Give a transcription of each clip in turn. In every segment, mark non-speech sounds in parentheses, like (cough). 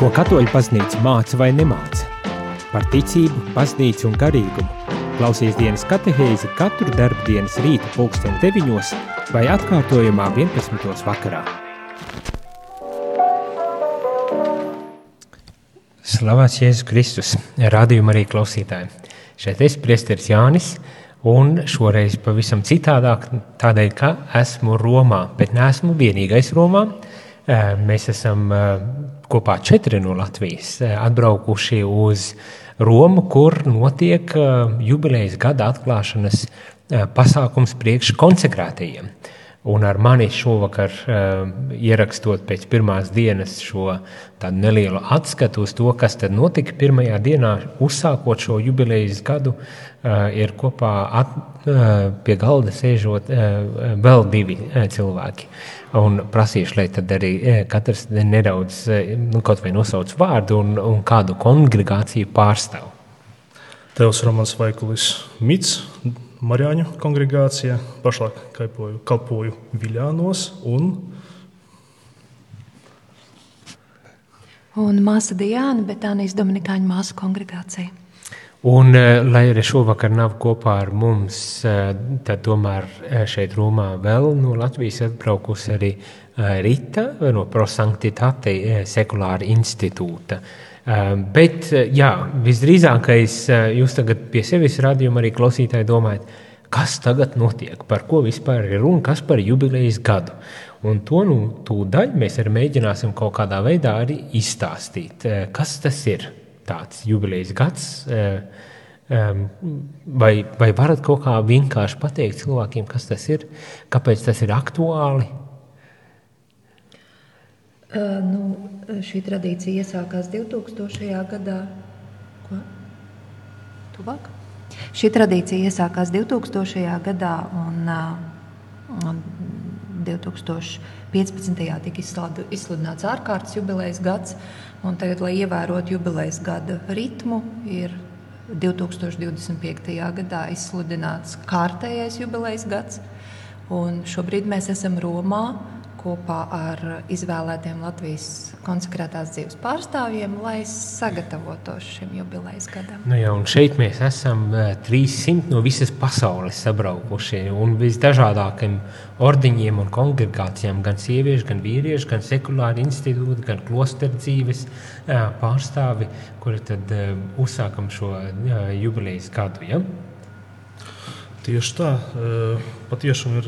Ko katoļu paznīca māca vai nemāca? Par ticību, paznīcu un garīgumu. Klausies dienas katehēzi katru darbu dienas rīta pulksten 9 vai atkārtojumā 11. vakarā. Slavēts Jēzus Kristus, radījuma arī klausītāji. Šeit es priesteris Jānis, un šoreiz pavisam citādāk, tādēļ, ka esmu Romā, bet neesmu vienīgais Romā. Mēs esam kopā četri no Latvijas eh, atbraukuši uz Romu, kur notiek eh, jubilejas gada atklāšanas eh, pasākums priekš konsekrētajiem. Un ar mani šovakar uh, ierakstot pēc pirmās dienas šo nelielu atskatu uz to, kas tad notika pirmajā dienā, uzsākot šo jubilejas gadu, uh, ir kopā at, uh, pie galda sēžot uh, vēl divi uh, cilvēki. Un prasīšu, lai tad arī katrs nedaudz nu, kaut vai nosauc vārdu un, un kādu kongregāciju pārstāv. Tevs Romans Vaikulis Mits Marjāņu kongregācija, pašlaik kalpoju, kalpoju Viļānos un Un māsa Diana, Betānijas Dominikāņu māsu kongregācija. Un, eh, lai arī šovakar nav kopā ar mums, eh, tad tomēr eh, šeit Romā vēl no Latvijas atbraukusi arī Rita no Prosanktitāte sekulāra institūta. Bet, jā, visdrīzākais jūs tagad pie sevis radījuma arī klausītāji domājat, kas tagad notiek, par ko vispār ir runa, kas par jubilejas gadu. Un to nu, tūdaļ mēs arī mēģināsim kaut kādā veidā arī izstāstīt, kas tas ir tāds jubilejas gads. Ehm, vai, vai varat kaut kā vienkārši pateikt cilvēkiem, kas tas ir, kāpēc tas ir aktuāli? Uh, nu, šī tradīcija iesākās 2000. gadā. Ko? Tuvāk? Šī tradīcija iesākās 2000. gadā un, uh, un 2015. tika izsludināts ārkārtas jubilejas gads. Tagad, lai ievērotu jubilejas gada ritmu, ir 2025. gadā izsludināts kārtējais jubilejas gads. Un šobrīd mēs esam Romā kopā ar izvēlētiem Latvijas konsekrētās dzīves pārstāvjiem, lai sagatavotos šim jubilejas gadam. Nu jā, šeit mēs esam 300 no visas pasaules sabraukuši un visdažādākiem ordeņiem un kongregācijām, gan sieviešu, gan vīriešu, gan sekulāri institūti, gan klosteru dzīves pārstāvi, kuri tad uzsākam šo jubilejas gadu. Ja? Tieši tā, patiešām ir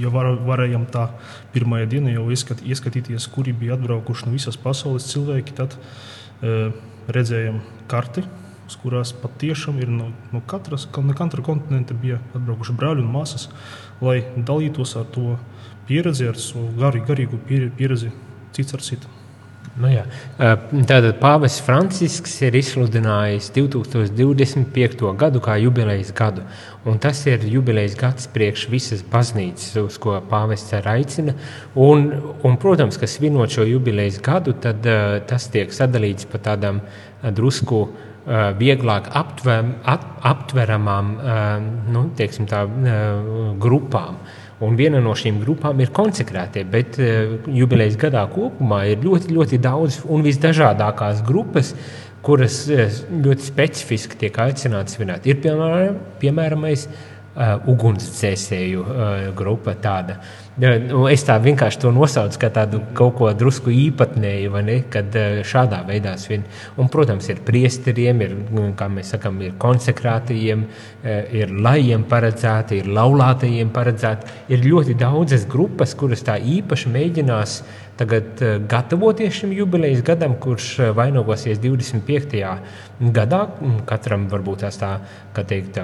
ja var, varējām tā pirmajā dienā jau ieskat, ieskatīties, kuri bija atbraukuši no visas pasaules cilvēki, tad uh, redzējām karti, uz kurās patiešām ir no, no, katras, no katra kontinenta bija atbraukuši brāļi un māsas, lai dalītos ar to pieredzi, ar savu garī, garīgu pieredzi cits ar citu. Nu jā. Tātad Pāvests Francisks ir izsludinājis 2025. gadu kā jubilejas gadu. Un tas ir jubilejas gads priekš visas baznīcas, uz ko pāvests ir aicina. Un, un, protams, ka svinot šo jubilejas gadu, tad uh, tas tiek sadalīts pa tādām drusku uh, vieglāk aptver, ap, aptveramām uh, nu, tā, uh, grupām. Uh, Un viena no šīm grupām ir konsekrētie, bet uh, jubilejas gadā kopumā ir ļoti, ļoti daudz un visdažādākās grupas, kuras uh, ļoti specifiski tiek aicinātas svinēt. Ir piemēram, piemēram uh, ugunsdzēsēju uh, grupa tāda. Nu, es tā vienkārši to nosaucu kā tādu kaut ko drusku īpatnēju, kad uh, šādā veidā svin. Un, protams, ir priesteriem, ir, nu, kā mēs sakām, ir konsekrātajiem, uh, ir lajiem paredzēti, ir laulātajiem paredzēti. Ir ļoti daudzas grupas, kuras tā īpaši mēģinās tagad gatavoties šim jubilejas gadam, kurš vainagosies 25 gadā. Katram varbūt tās tā, kā teikt,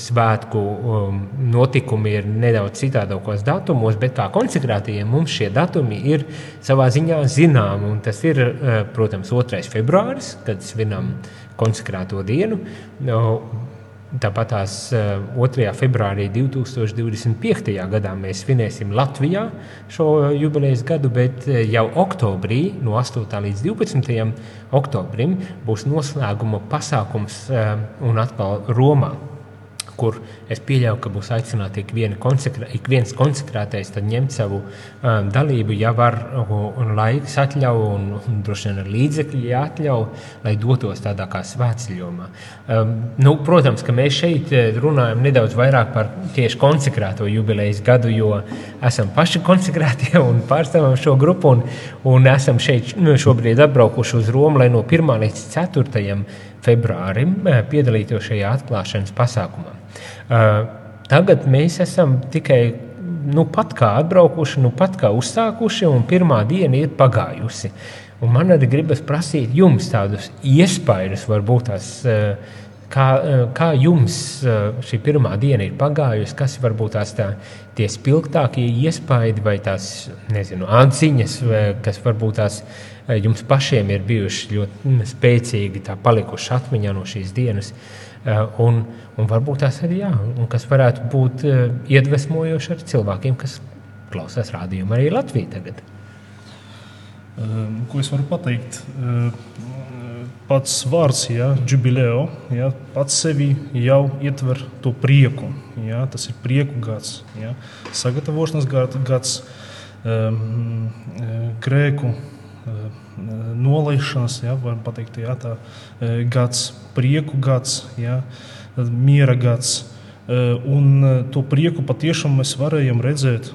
svētku um, notikumi ir nedaudz citādākos datumos, bet kā konsekrētajiem mums šie datumi ir savā ziņā zināmi. Tas ir, uh, protams, 2. februāris, kad svinam konsekrēto dienu. Tāpat tās 2. Eh, februārī 2025. gadā mēs svinēsim Latvijā šo jubilejas gadu, bet eh, jau oktobrī, no 8. līdz 12. oktobrim, būs noslēguma pasākums eh, un atkal Romā kur es pieļauju, ka būs aicināti ik, viena konsekrā, ik viens konsekrētais ņemt savu um, dalību, ja var, un laiks atļauj, un, un droši vien ar līdzekļi jāatļauj, lai dotos tādā kā svētceļojumā. Um, nu, protams, ka mēs šeit eh, runājam nedaudz vairāk par tieši konsekrēto jubilejas gadu, jo esam paši konsekrētie (laughs) un pārstāvam šo grupu, un, un esam šeit nu, šobrīd atbraukuši uz Romu, lai no 1. līdz 4 februārim eh, piedalītos šajā atklāšanas pasākumā. Eh, tagad mēs esam tikai nu, pat kā atbraukuši, nu, pat kā uzsākuši, un pirmā diena ir pagājusi. Un man arī gribas prasīt jums tādus iespaidus, varbūt tās. Eh, kā, kā jums šī pirmā diena ir pagājusi, kas varbūt tās tā, tie spilgtākie iespaidi vai tās, nezinu, atziņas, kas varbūt tās Eh, jums pašiem ir bijuši ļoti mm, spēcīgi palikuši atmiņā no šīs dienas. Eh, un, un varbūt tās arī jā, kas varētu būt eh, iedvesmojoši ar cilvēkiem, kas klausās rādījumu arī Latvijā tagad. Ko es varu pateikt? Pats vārds, ja, jubileo, ja, pats sevi jau ietver to prieku. Ja, tas ir prieku gads, ja, sagatavošanās gads, um, grēku nolaišanas, ja, varam pateikt, ja, tā, gads, prieku gads, ja, miera gads. Un to prieku patiešām mēs varējām redzēt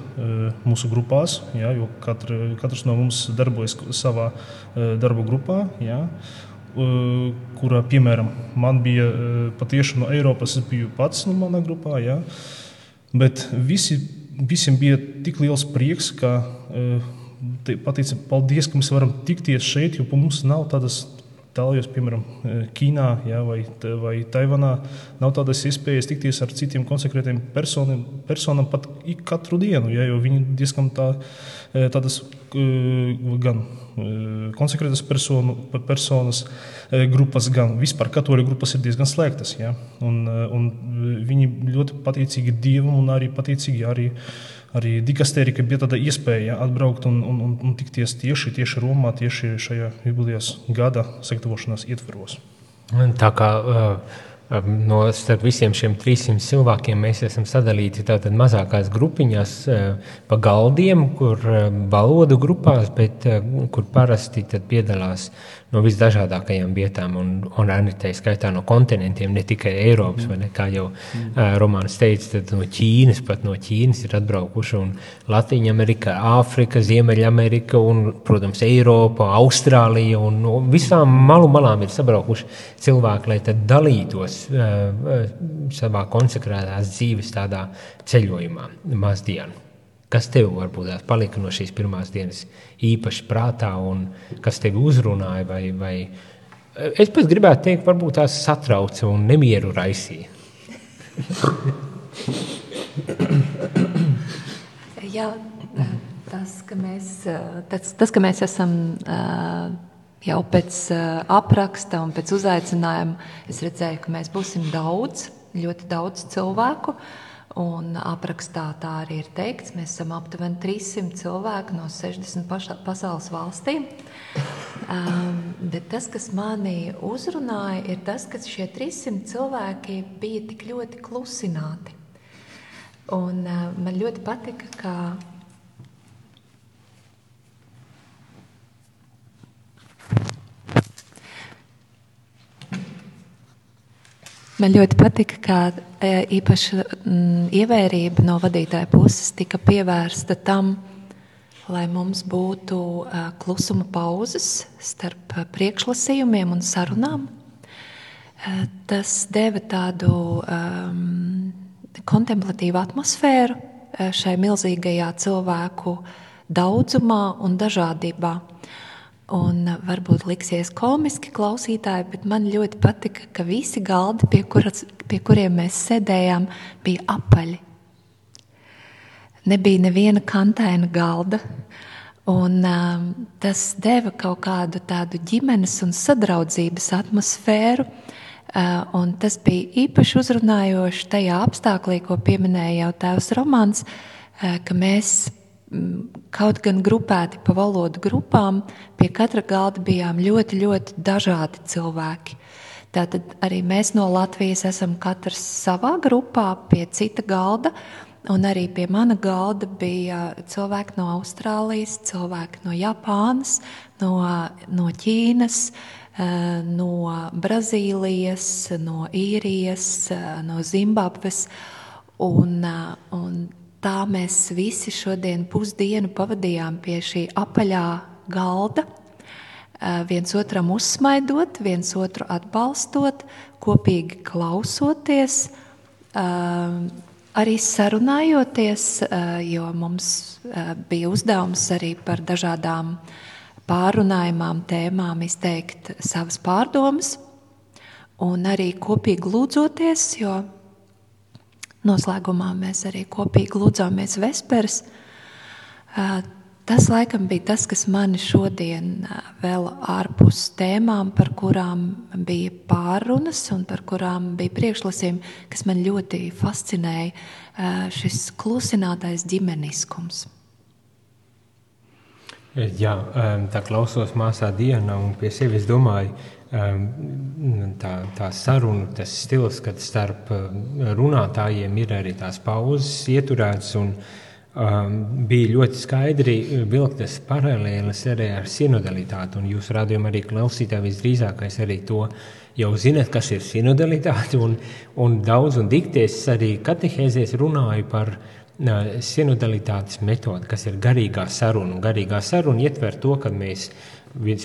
mūsu grupās, ja, jo katra, katrs no mums darbojas savā darba grupā. Ja, kurā, piemēram, man bija patiešām no Eiropas, es biju pats no manā grupā. Ja, bet visi, visiem bija tik liels prieks, ka pateicam, paldies, ka mēs varam tikties šeit, jo mums nav tādas tālajos, piemēram, Ķīnā ja, vai, vai Taivanā, nav tādas iespējas tikties ar citiem konsekrētiem personiem, personām pat katru dienu, ja, jo viņi diezgan tā, tādas gan konsekrētas personu, personas grupas, gan vispār katoļu grupas ir diezgan slēgtas. Ja, un, un viņi ļoti pateicīgi Dievam un arī pateicīgi arī arī dikastērija bija tāda iespēja atbraukt un, un, un, un tikties tieši, tieši Romā, tieši šajā jubilejas gada sagatavošanās ietvaros. Tā kā no starp visiem šiem 300 cilvēkiem mēs esam sadalīti tātad mazākās grupiņās pa galdiem, kur valodu grupās, bet kur parasti piedalās no visdažādākajām vietām, un, un arī tā skaitā no kontinentiem, ne tikai Eiropas, mm. ne, kā jau mm. uh, Romanis teica, tad no Ķīnas, pat no Ķīnas ir atbraukuši, un Latvija, Amerika, Āfrika, Ziemeļamerika, un, protams, Eiropa, Austrālija, un no visām malu malām ir sabraukuši cilvēki, lai tad dalītos uh, savā konsekrētās dzīves tādā ceļojumā mazdienu. Kas tev varbūt palika no šīs pirmās dienas īpaši prātā un kas tevi uzrunāja? Vai, vai... Es pats gribētu teikt, varbūt tās satrauca un nemieru raisīja. Jā, tas, ka mēs, tas, tas, ka mēs esam jau pēc apraksta un pēc uzaicinājuma, es redzēju, ka mēs būsim daudz, ļoti daudz cilvēku. Uh, Un aprakstā tā arī ir teikts, mēs esam aptuveni 300 cilvēki no 60 paša, pasaules valstīm. Um, bet tas, kas manī uzrunāja, ir tas, ka šie 300 cilvēki bija tik ļoti klusināti. Un, uh, man ļoti patika, ka Man ļoti patika, ka e, īpaši mm, ievērība no vadītāja puses tika pievērsta tam, lai mums būtu e, klusuma pauzes starp priekšlasījumiem un sarunām. E, tas deva tādu um, kontemplatīvu atmosfēru šai milzīgajā cilvēku daudzumā un dažādībā. Un varbūt liksies komiski klausītāji, bet man ļoti patika, ka visi galdi, pie, kuras, pie kuriem mēs sēdējām, bija apaļi. Nebija neviena kantaina galda. Un, um, tas deva kaut kādu tādu ģimenes un sadraudzības atmosfēru. Uh, un tas bija īpaši uzrunājoši tajā apstākļā, ko pieminēja jau tēvs Romanis, uh, ka mēs kaut gan grupēti pa valodu grupām, pie katra galda bijām ļoti, ļoti dažādi cilvēki. Tātad arī mēs no Latvijas esam katrs savā grupā pie cita galda. Un arī pie mana galda bija cilvēki no Austrālijas, cilvēki no Japānas, no, no Ķīnas, eh, no Brazīlijas, no Īrijas, eh, no Zimbabves. Un, eh, un tā mēs visi šodien pusdienu pavadījām pie šī apaļā galda. Viens otram uzsmaidot, viens otru atbalstot, kopīgi klausoties, arī sarunājoties, jo mums bija uzdevums arī par dažādām pārunājumām tēmām izteikt savas pārdomas, un arī kopīgi lūdzoties, jo noslēgumā mēs arī kopīgi lūdzāmies Vesperas. Tas laikam bija tas, kas mani šodien vēl ārpus tēmām, par kurām bija pārunas un par kurām bija priekšlasījumi, kas man ļoti fascinēja, šis klusinātais ģimeniskums. Jā, tā klausos māsā dienā un pie sevis domāju, tā, tā saruna, tas stils, kad starp runātājiem ir arī tās pauzes ieturētas un Um, bija ļoti skaidri vilktas paralēles arī ar sinodalitāti. Jūs rādījumā arī klausītāji visdrīzākais arī to jau zinat, kas ir sinodalitāte. Un, un daudz un dikties arī katehēzēs runāju par sinodalitātes metodi, kas ir garīgā saruna. Garīgā saruna ietver to, ka mēs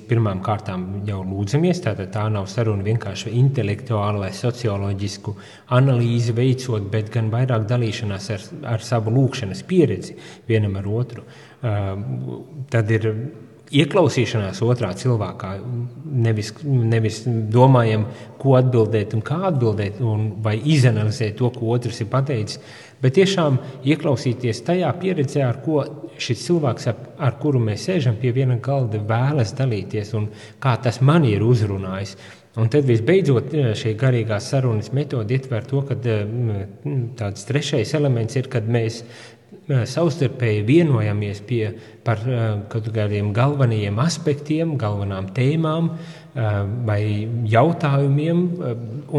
pirmām kārtām jau lūdzamies. Tātad tā nav saruna vienkārši intelektuāla vai socioloģisku analīzi veicot, bet gan vairāk dalīšanās ar, ar savu lūkšanas pieredzi vienam ar otru. Tad ir ieklausīšanās otrā cilvēkā, nevis, nevis domājam, ko atbildēt un kā atbildēt, un, vai izanalizēt to, ko otrs ir pateicis, bet tiešām ieklausīties tajā pieredzē, ar ko šis cilvēks, ar, ar kuru mēs sēžam pie viena galda, vēlas dalīties un kā tas man ir uzrunājis. Un tad visbeidzot šī garīgā sarunas metode ietver to, ka tāds trešais elements ir, kad mēs savstarpēji vienojamies pie, par kādiem galvenajiem aspektiem, galvenām tēmām, vai jautājumiem,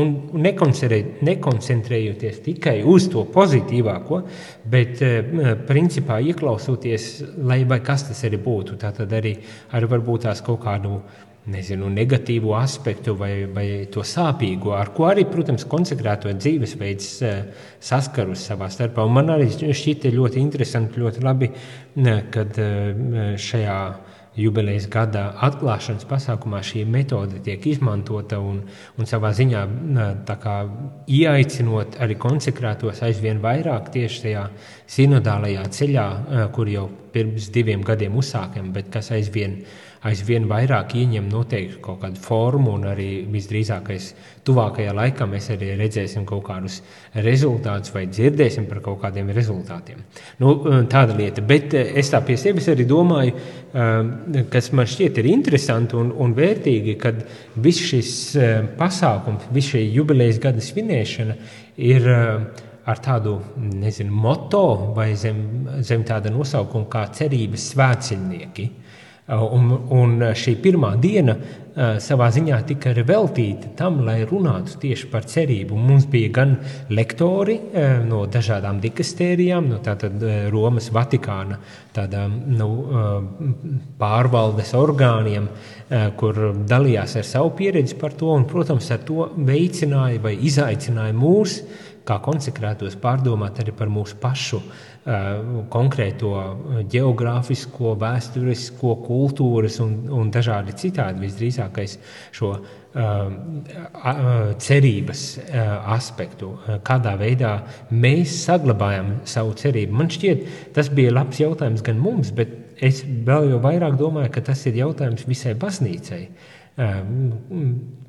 un nekoncentrējoties tikai uz to pozitīvāko, bet principā ieklausoties, lai kas tas arī būtu. Tā tad arī, arī varbūt tās kaut kādu nezinu, negatīvu aspektu vai, vai to sāpīgo, ar ko arī, protams, konsekrēto dzīvesveids saskarus savā starpā. Un man arī šķita ļoti interesanti, ļoti labi, kad šajā jubilejas gada atklāšanas pasākumā šī metode tiek izmantota un, un savā ziņā kā, ieaicinot arī konsekrētos aizvien vairāk tieši tajā sinodālajā ceļā, kur jau pirms diviem gadiem uzsākam, bet kas aizvien ir aizvien vairāk ieņem noteikti kaut kādu formu, un arī visdrīzākais tuvākajā laikā mēs arī redzēsim kaut kādus rezultātus vai dzirdēsim par kaut kādiem rezultātiem. Nu, tāda lieta, bet eh, es tā pie sevis arī domāju, eh, kas man šķiet ir interesanti un, un vērtīgi, kad viss šis eh, pasākums, viss šī jubilejas gada svinēšana ir ar tādu nezinu, moto vai zem, zem tāda nosaukuma kā cerības svētceļnieki. Un, un šī pirmā diena savā ziņā tika arī veltīta tam, lai runātu tieši par cerību. Mums bija gan lektori no dažādām dikastērijām, no tātad Romas Vatikāna tādām, nu, pārvaldes orgāniem, kur dalījās ar savu pieredzi par to, un, protams, ar to veicināja vai izaicināja mūs, kā konsekrētos, pārdomāt arī par mūsu pašu uh, konkrēto geogrāfisko, vēsturisko, kultūras un, un dažādi citādi visdrīzākais šo cerības aspektu, kādā veidā mēs saglabājam savu cerību. Man šķiet, tas bija labs jautājums gan mums, bet es vēl jau vairāk domāju, ka tas ir jautājums visai baznīcai.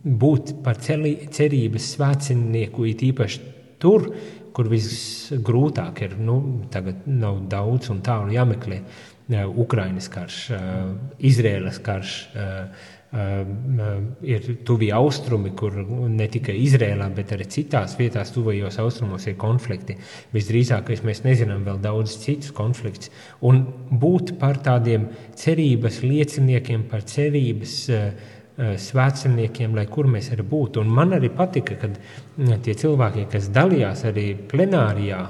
Būt par cerības svētcenieku, it īpaši tur, kur visgrūtāk ir. Nu, tagad nav daudz un tālu jāmeklē. Ukraiņas karš, Izraēlas karš, ir tuvie austrumi, kur ne tikai Izrēlā, bet arī citās vietās, tuvajos austrumos, ir konflikti. Visdrīzākais mēs nezinām vēl daudz citus konfliktus. Un būt par tādiem cerības lieciniekiem, par cerības svētceļniekiem, lai kur mēs arī būtu. Un man arī patika, ka tie cilvēki, kas dalījās arī plenārijā,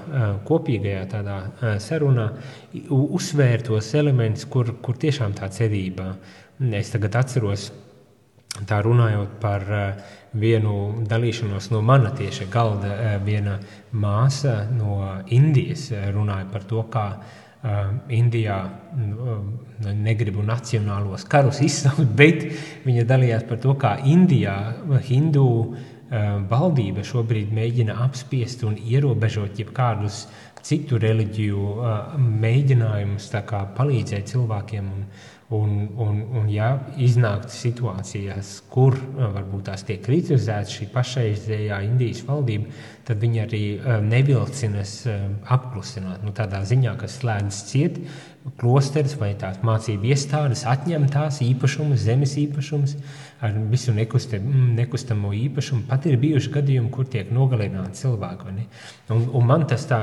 kopīgajā tādā sarunā, uzsvēra tos elementus, kur, kur tiešām tā cerība. Es tagad atceros, tā runājot par vienu dalīšanos no mana tieši galda, viena māsa no Indijas runāja par to, kā Indijā negribu nacionālos karus izsaukt, (laughs) bet viņa dalījās par to, kā Indijā hindu valdība šobrīd mēģina apspiest un ierobežot jebkādus citu reliģiju mēģinājumus palīdzēt cilvēkiem. Un, un, un, un ja iznāktu situācijās, kur varbūt tās tiek kritizēta šī pašreizējā Indijas valdība, tad viņi arī nevilcinas apklusināt. Nu, tādā ziņā, ka slēdz ciet, klosteris vai tās mācību iestādes atņem tās īpašumus, zemes īpašumus ar visu nekustamo īpašumu. Pat ir bijuši gadījumi, kur tiek nogalināti cilvēki. Un, un man tas tā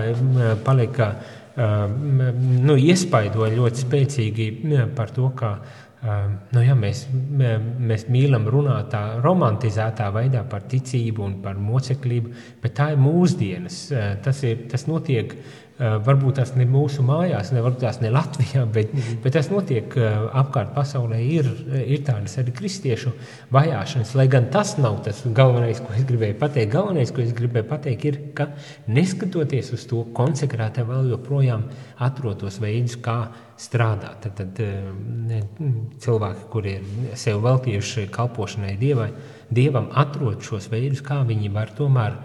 palika nu, iespaidoja ļoti spēcīgi par to, ka nu, ja, mēs, mēs mīlam runāt tā romantizētā veidā par ticību un par moceklību, bet tā ir mūsdienas. Tas, ir, tas notiek varbūt tas ne mūsu mājās, ne, varbūt tās ne Latvijā, bet, bet tas notiek eh, apkārt pasaulē. Ir, ir tādas arī kristiešu vajāšanas, lai gan tas nav tas galvenais, ko es gribēju pateikt. Galvenais, ko es gribēju pateikt, ir, ka neskatoties uz to, konsekrētā vēl joprojām atrodos veidus, kā strādāt. Tad, tad eh, ne, cilvēki, kuri ir sev veltījuši kalpošanai dievai, dievam, atrod šos veidus, kā viņi var tomēr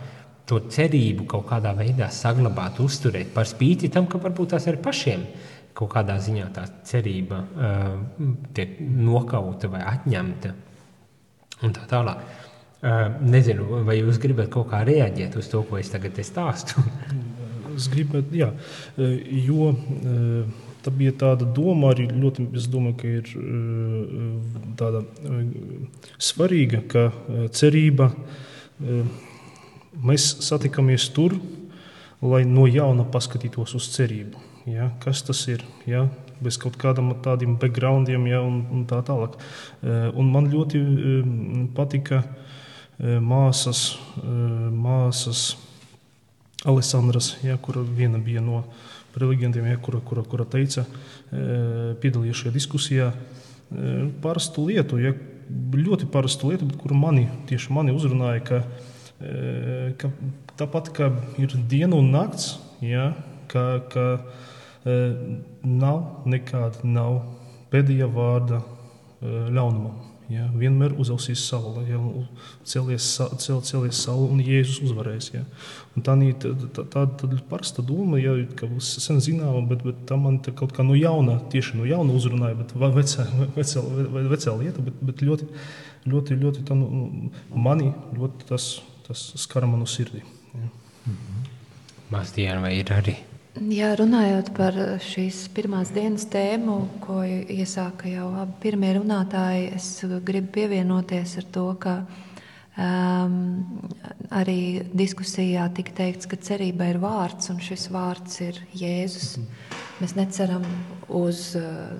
to cerību kaut kādā veidā saglabāt, uzturēt, par spīti tam, ka varbūt tās ir pašiem kaut kādā ziņā tā cerība uh, tiek nokauta vai atņemta. Un tā tālāk. Uh, nezinu, vai jūs gribat kaut kā reaģēt uz to, ko es tagad stāstu? es gribētu, jā, jo tā bija tāda doma arī ļoti, es domāju, ka ir tāda svarīga, ka cerība mēs satikāmies tur, lai no jauna paskatītos uz cerību. Ja? Kas tas ir? Ja? Bez kaut kādiem tādiem backgroundiem ja? un, un tā tālāk. Eh, un man ļoti eh, patika eh, māsas, māsas Alessandras, ja? kura viena bija no reliģentiem, ja? kura, kura, kura teica, piedalījās šajā diskusijā, parastu lietu, ja? ļoti parastu lietu, bet kuru mani, tieši mani uzrunāja, ka ka tāpat kā ir diena un nakts, ja, ka, ka nav nekāda nav pēdējā vārda ļaunumam. Ja, vienmēr uzausīs saule, ja, celies, cel, celies saule un Jēzus uzvarēs. Ja. Un tā ir tāda parasta doma, ja, ka sen zināma, bet, bet tā man tā kaut kā no jauna, tieši no jauna uzrunāja, bet vecā, vecā, vecā lieta, bet, bet ļoti, ļoti, ļoti tā, nu, mani ļoti tas tas skar manu sirdī. Ja. Mm -hmm. Māsdiena vai ir arī? Jā, runājot par šīs pirmās dienas tēmu, ko iesāka jau abi pirmie runātāji, es gribu pievienoties ar to, ka um, arī diskusijā tika teikts, ka cerība ir vārds, un šis vārds ir Jēzus. Mēs neceram uz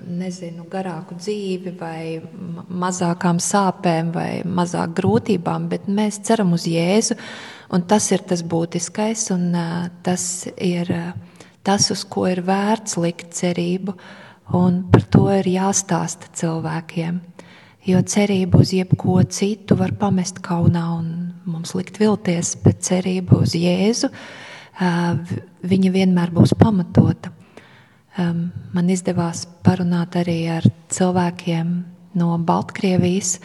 nezinu, garāku dzīvi, vai mazākām sāpēm, vai mazāk grūtībām, bet mēs ceram uz Jēzu. Tas ir tas būtiskais, un tas ir tas, uz ko ir vērts likt cerību. Un par to ir jāstāsta cilvēkiem. Jo cerību uz jebko citu var pamest kaunā un mums likt vilties, bet cerība uz Jēzu viņa vienmēr būs pamatota. Man izdevās parunāt arī ar cilvēkiem no Baltkrievijas.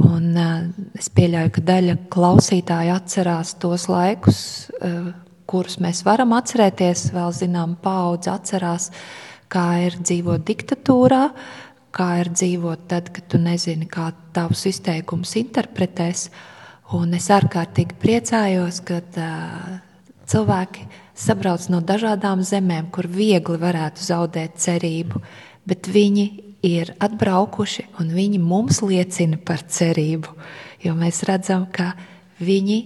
Un, uh, es pieļauju, ka daļa klausītāju atcerās tos laikus, uh, kurus mēs varam atcerēties. Vēl zinām, paudze atcerās, kā ir dzīvot diktatūrā, kā ir dzīvot tad, kad tu nezini, kā tavus izteikumus interpretēs. Un es ārkārtīgi priecājos, ka uh, cilvēki sabrauc no dažādām zemēm, kur viegli varētu zaudēt cerību, bet viņi ir atbraukuši un viņi mums liecina par cerību. Jo mēs redzam, ka viņi,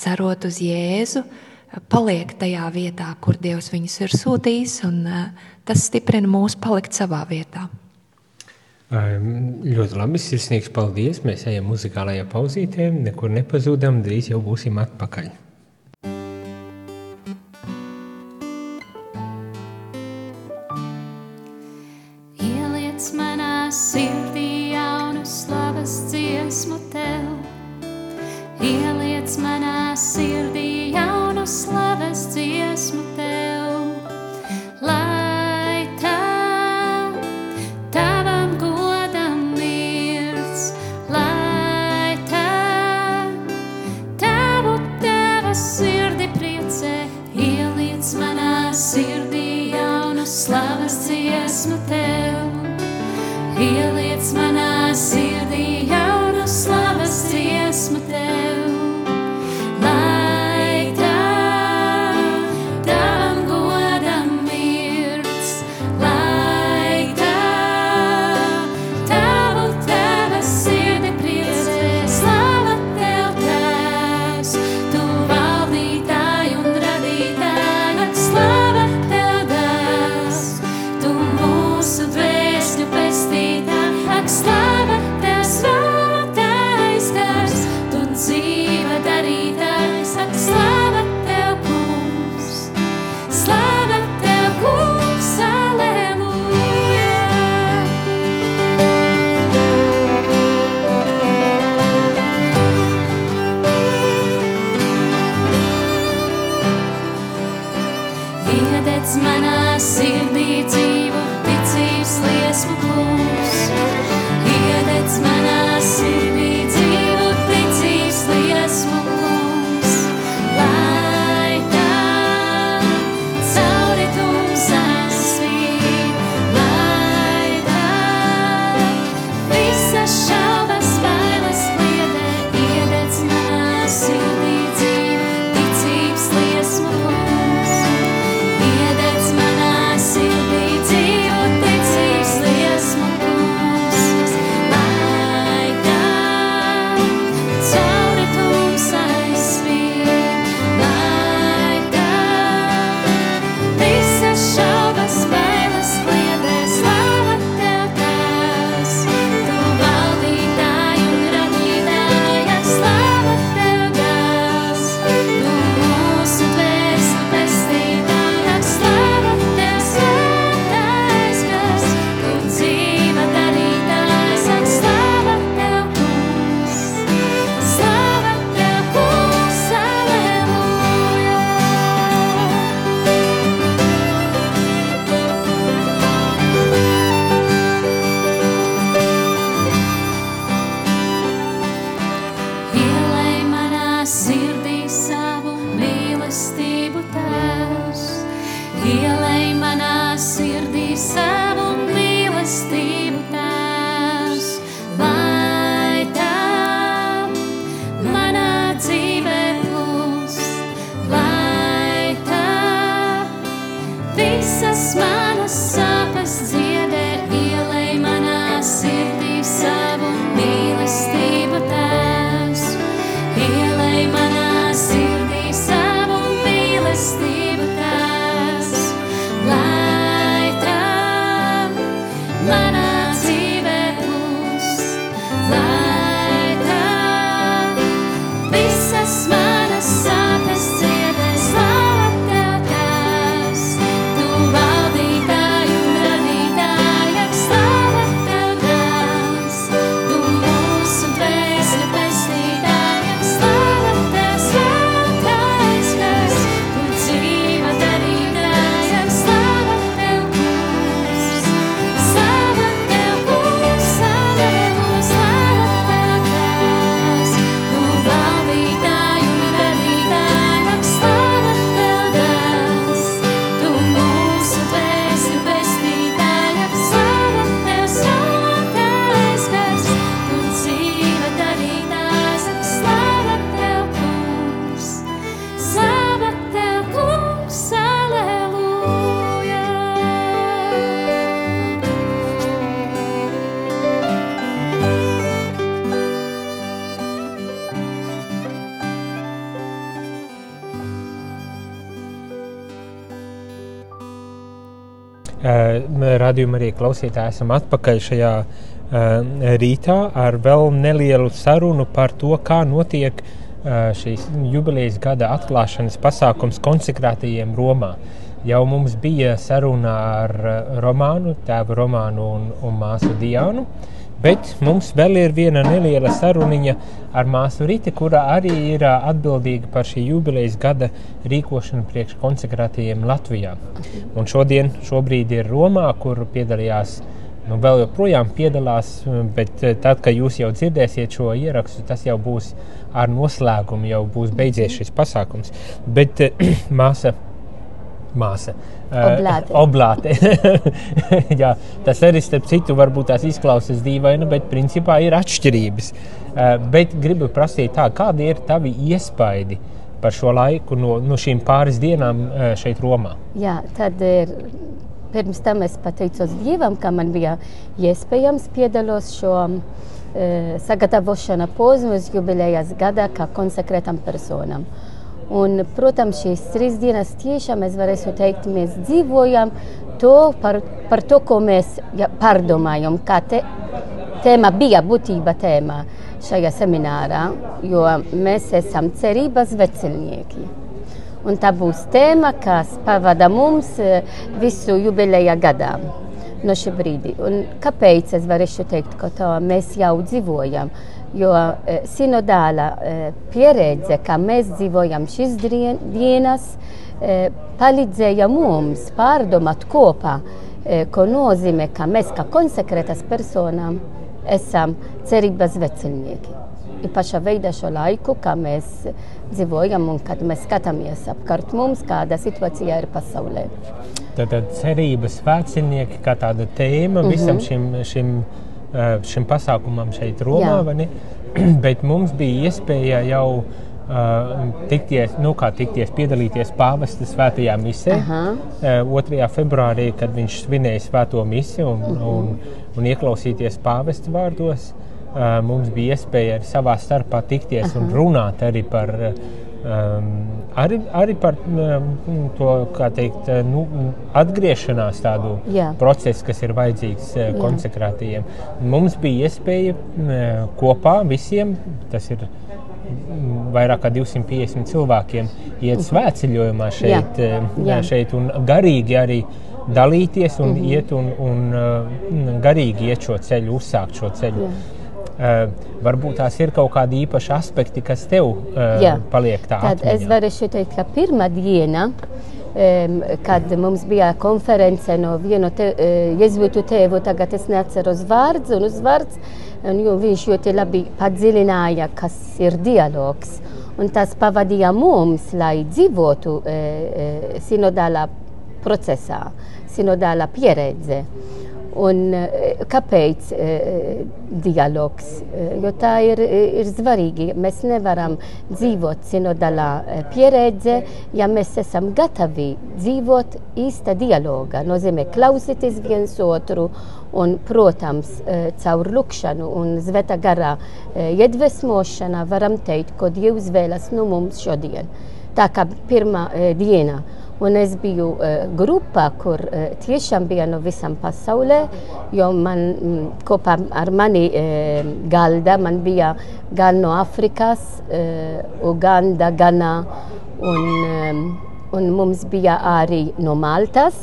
cerot uz Jēzu, paliek tajā vietā, kur Dievs viņus ir sūtījis, un tas stiprina mūs palikt savā vietā. Ļoti labi, sirsnīgs paldies. Mēs ejam muzikālajā pauzītē, nekur nepazūdam, drīz jau būsim atpakaļ. Radījuma arī klausītāji esam atpakaļ šajā uh, rītā ar vēl nelielu sarunu par to, kā notiek uh, šīs jubilejas gada atklāšanas pasākums konsekrētajiem Romā. Jau mums bija saruna ar Romānu, tēvu Romānu un, un māsu Diānu. Uh, Bet mums vēl ir viena neliela saruniņa ar māsu Rīti, kura arī ir atbildīga par šī jubilejas gada rīkošanu priekš konsekrētajiem Latvijā. Un šodien, šobrīd ir Romā, kur piedalījās nu, vēl joprojām piedalās, bet tad, kad jūs jau dzirdēsiet šo ierakstu, tas jau būs ar noslēgumu, jau būs beidzies šis pasākums. Bet (clears throat) māsa māsa. Oblāte. Uh, oblāte. Jā, tas arī, starp citu, varbūt tās izklausās dīvaini, bet principā ir atšķirības. Uh, bet gribu prasīt, tā, kādi ir tavi iespaidi par šo laiku no, no šīm pāris dienām uh, šeit Romā? Jā, tad ir. Pirms tam es pateicos Dievam, ka man bija iespējams piedalos šo uh, sagatavošana posmus jubilejas gadā kā konsekrētam personam. Uh, Un, protams, šīs trīs dienas tiešām es varēšu teikt, mēs dzīvojam to par, par to, ko mēs ja, pārdomājam. Kā te, tēma bija būtība tēma šajā seminārā, jo mēs esam cerības vecelnieki. Un tā būs tēma, kas pavada mums e, visu jubileja gadā no šī brīdi. Un kāpēc es varēšu teikt, ka tā mēs jau dzīvojam? Jo eh, sinodāla eh, pieredze, kā mēs dzīvojam šīs dienas, eh, palīdzēja mums pārdomāt kopā, ko nozīmē, ka mēs kā konsekrētas personām esam cerības vecelnieki. Ir pašā veidā šo laiku, kā mēs dzīvojam un kad mēs skatāmies apkārt mums, kāda situācija ir pasaulē. Tātad cerības vecinieki kā tāda tēma mm -hmm. visam šim, šim šim pasākumam šeit, Romā. (clears throat) Bet mums bija iespēja jau uh, tikties, nu, kā tikties, piedalīties pāvesta svētajā misē. Uh, 2. februārī, kad viņš svinēja svēto misiju un, uh mhm. -huh. un, un ieklausīties pāvesta vārdos, uh, mums bija iespēja arī savā starpā tikties uh -huh. un runāt arī par uh, Um, arī, arī par um, to teikt, uh, nu, atgriešanās tādu Jā. procesu, kas ir vajadzīgs uh, konsekrētajiem. Mums bija iespēja uh, kopā visiem, tas ir mm, vairāk kā 250 cilvēkiem, iet mhm. svētceļojumā šeit, Jā. Jā. šeit un garīgi arī dalīties un mm -hmm. iet un, un garīgi iet šo ceļu, uzsākt šo ceļu. Jā. Uh, varbūt tās ir kaut kādi īpaši aspekti, kas tev uh, Jā. paliek tādā veidā. Es varu teikt, ka pirmā diena, kad mums bija konference no viena te, uh, jēzuītu tēvu, tagad es neatceros vārds un uzvārds, un viņš ļoti labi padziļināja, kas ir dialogs. Un tas pavadīja mums, lai dzīvotu sinodālā procesā, sinodālā pieredze. Un, eh, kāpēc e, dialogs? Eh, jo tā ir, ir svarīgi. Mēs nevaram dzīvot sinodālā pieredze, ja mēs esam gatavi dzīvot īsta dialoga. Nozīmē klausīties viens otru un, protams, caur lukšanu un zveta garā iedvesmošana varam teikt, ko Dievs vēlas no mums šodien. Tā kā pirmā diena. Un es biju uh, grupā, kur uh, tiešām bija no visam pasaulē, jo man mm, kopā ar mani uh, galda man bija gan no Afrikas, uh, Uganda, Gana, un, um, un mums bija arī no Maltas.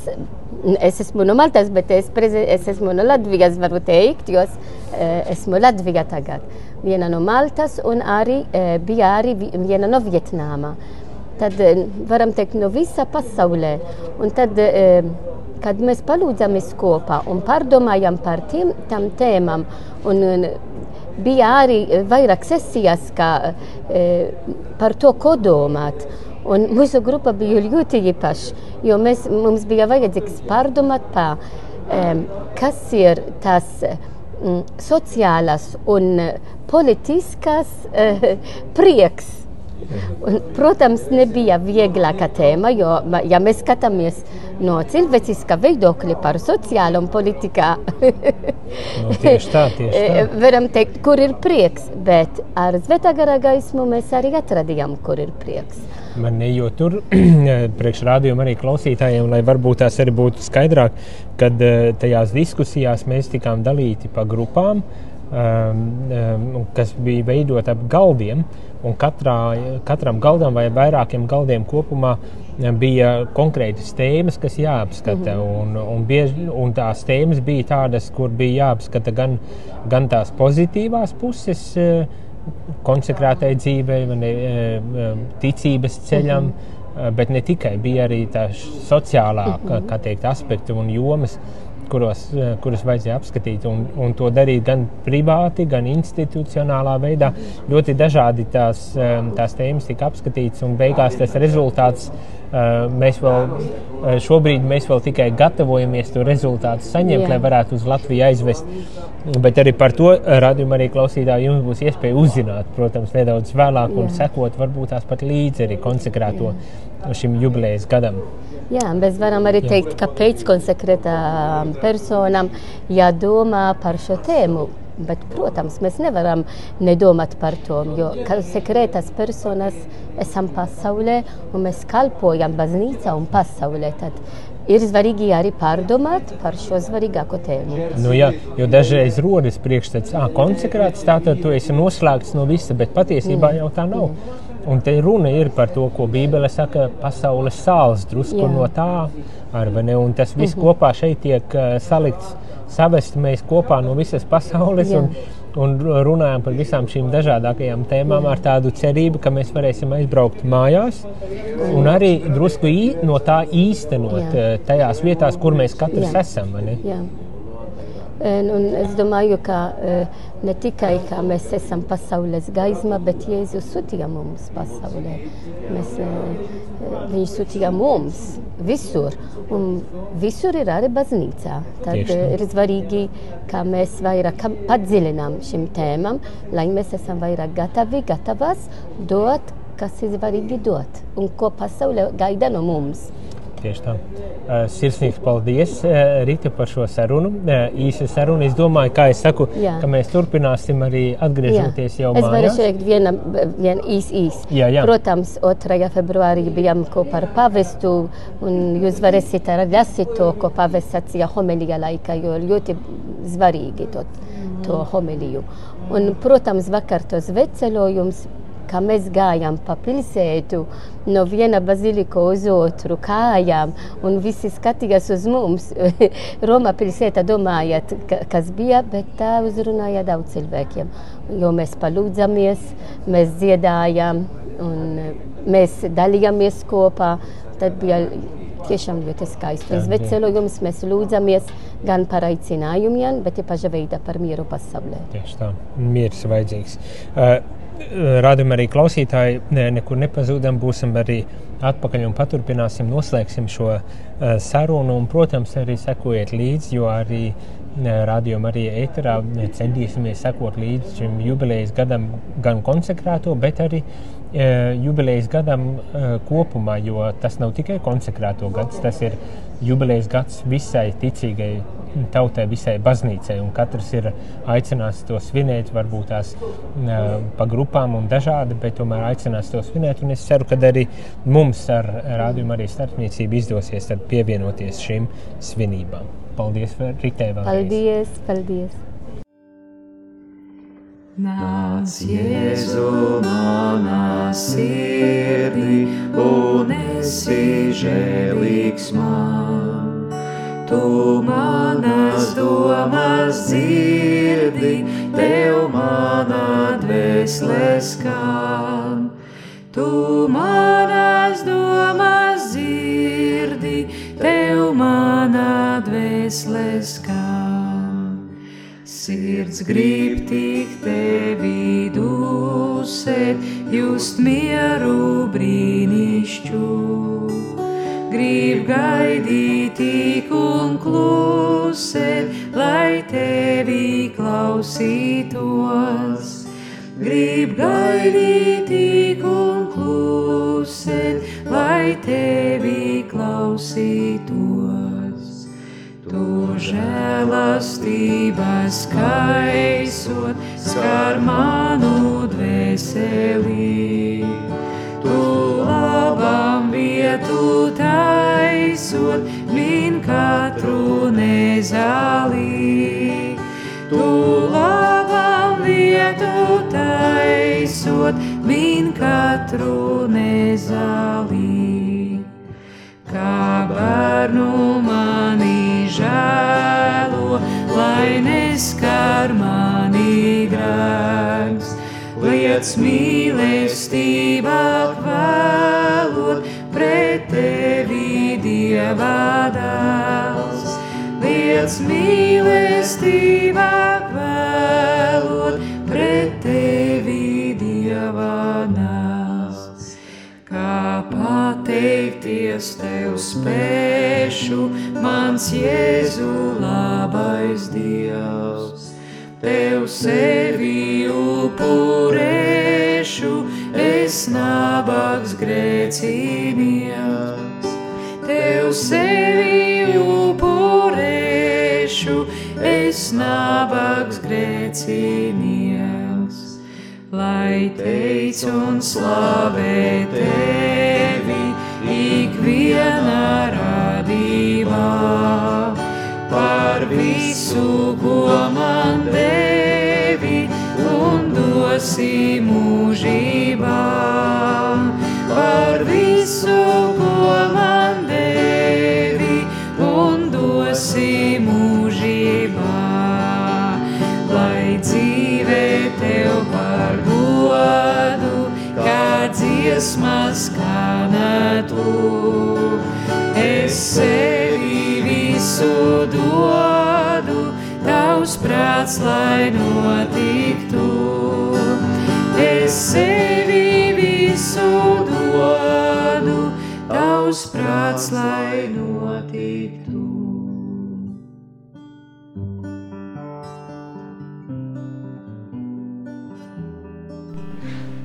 Es esmu no Maltas, bet es, es esmu no Latvijas, varu teikt, jo es uh, esmu Latvija tagad. Viena no Maltas un arī uh, bija arī viena no Vietnāma tad eh, varam teikt no visa pasaulē. Un tad, eh, kad mēs palūdzamies kopā un pārdomājam par tiem, tam tēmām, un, un bija arī vairāk sesijas, kā eh, par to, ko domāt. Un mūsu grupa bija ļoti īpaša, jo mēs, mums bija vajadzīgs pārdomāt par kas ir tās sociālās un politiskas prieks Un, protams, nebija vieglāka tēma, jo, ja mēs skatāmies no cilvēciskā viedokļa par sociālo un politikā, no, tieši tā, (laughs) tieši tā. varam teikt, kur ir prieks, bet ar Zvetagara gaismu mēs arī atradījām, kur ir prieks. Man jo tur (clears throat) priekšrādījuma arī klausītājiem, lai varbūt tās arī būtu skaidrāk, kad eh, tajās diskusijās mēs tikām dalīti pa grupām, kas bija veidot ap galdiem. Un katrā, katram galdam vai vairākiem galdiem kopumā bija konkrētas tēmas, kas jāapskata. -hmm. un, un, bieži, un tās tēmas bija tādas, kur bija jāapskata gan, gan tās pozitīvās puses, konsekrētai dzīvei, ne, ticības ceļam. Mm -hmm. Bet ne tikai bija arī tā sociālā kā teikt, aspekti un jomas, kuros, eh, kurus vajadzēja apskatīt. Un, un to darīt gan privāti, gan institucionālā veidā. Ļoti dažādi tās, eh, tās tēmas tika apskatītas, un beigās tas rezultāts. Eh, mēs vēl šobrīd mēs vēl tikai gatavojamies to rezultātu saņemt, Jā. lai varētu uz Latviju aizvest. Bet arī par to radījumā arī klausītāji jums būs iespēja uzzināt, protams, nedaudz vēlāk un Jā. sekot varbūt tās pat līdzi arī konsekrēto Jā. šim jubilejas gadam. Jā, mēs varam arī teikt, ka pēc konsekrētām personām jādomā par šo tēmu. Bet, protams, mēs nevaram nedomāt par to, jo sekrētas personas esam pasaulē un mēs kalpojam baznīcā un pasaulē. Tad ir svarīgi arī pārdomāt par šo svarīgāko tēmu. Nu, jā, jo dažreiz rodas priekšstats, ka konsekrēts tātad tu esi noslēgts no visa, bet patiesībā jā. jau tā nav. Jā. Un te runa ir par to, ko Bībele saka, pasaules sāls drusku Jā. no tā, arvene, un tas viss mm -hmm. kopā šeit tiek uh, salikts, savest mēs kopā no visas pasaules. Jā. Un, un runājam par visām šīm dažādākajām tēmām ar tādu cerību, ka mēs varēsim aizbraukt mājās un arī drusku no tā īstenot Jā. tajās vietās, kur mēs katrs Jā. esam. Jā. Un es domāju, ka ne tikai ka mēs esam pasaules gaisma, bet Jēzus sūtīja mums pasaulē. Mēs, viņš sūtīja mums visur, un visur ir arī baznīcā. Tad Tieši. ir svarīgi, ka mēs vairāk padziļinām šim tēmam, lai mēs esam vairāk gatavi, gatavas dot, kas ir svarīgi dot, un ko pasaule gaida no mums. Tieši tā. Sirsnīgs paldies, Rita, par šo sarunu. Īsa saruna. Es domāju, kā es saku, jā. ka mēs turpināsim arī atgriežoties jā. jau mājās. Es varu teikt viena, viena īs, īs. Jā, jā. Protams, 2. februārī bijām kopā ar pavestu, un jūs varēsiet lasīt to, ko pavests sacīja homelija laikā, jo ļoti svarīgi to, to homeliju. Un, protams, vakar tos vecelojums kā mēs gājām pa pilsētu, no viena bazilika uz otru kājām, un visi skatījās uz mums. (laughs) Roma pilsēta domājot, kas bija, bet tā uzrunāja daudz cilvēkiem. Jo mēs palūdzamies, mēs dziedājām, un mēs dalījāmies kopā. Tad bija tiešām ļoti skaisti. Uz vecelojums mēs lūdzamies gan par aicinājumiem, bet ir paša veida par mieru pasaulē. Tieši tā, miers vajadzīgs. Uh, Rādījumā arī klausītāji ne, nekur nepazūdam, būsim arī atpakaļ un paturpināsim, noslēgsim šo uh, sarunu. Un, protams, arī sekojiet līdzi, jo arī rādījumā, arī ēterā centīsimies sekot līdzi šim jubilejas gadam, gan konsekrēto, bet arī uh, jubilejas gadam uh, kopumā, jo tas nav tikai konsekrēto gads, tas ir jubilejas gads visai ticīgai tautai, visai baznīcai. Katrs ir aicināts to svinēt, varbūt tās pa grupām un dažādi, bet tomēr aicināts to svinēt. Un es ceru, ka arī mums ar rādījumu arī starpniecību izdosies pievienoties šīm svinībām. Paldies, Ritē! Paldies! paldies. Nāc, Jēzu, manā sirdī, un esi žēlīgs man. Tu manas domas dzirdi, tev manā dvēselē skan. Tu manas domas dzirdi, tev manā dvēselē skan. Sirds grib tik tevi dusēt, just mieru brīnišķu grib gaidīt un klusēt, lai tevi klausītos. Grib gaidīt un klusēt, lai tevi klausītos. Tu žēlastības kaisot, skar manu dvēseli. Katru nezālī. Kā bērnu mani žēlo, lai neskar mani grēks. Liec mīlestībā kvēlot pret tevi dievā dēls. Liec mīlestībā pateikties tev spēšu, mans Jēzu labais Dievs. Tev sevi upurēšu, es nabaks grēcinieks. Tev sevi upurēšu, es nabaks grēcinieks lai teic un slavē tevi visu, ko man devi un dosi mūžībā. Par visu, ko man devi un dosi mūžībā. Lai dzīvē tev par godu, kā dziesmas skanētu. Es sevi visu dodu, prāts, lai notiktu. Es sevi visu dodu, tavs prāts, lai notiktu.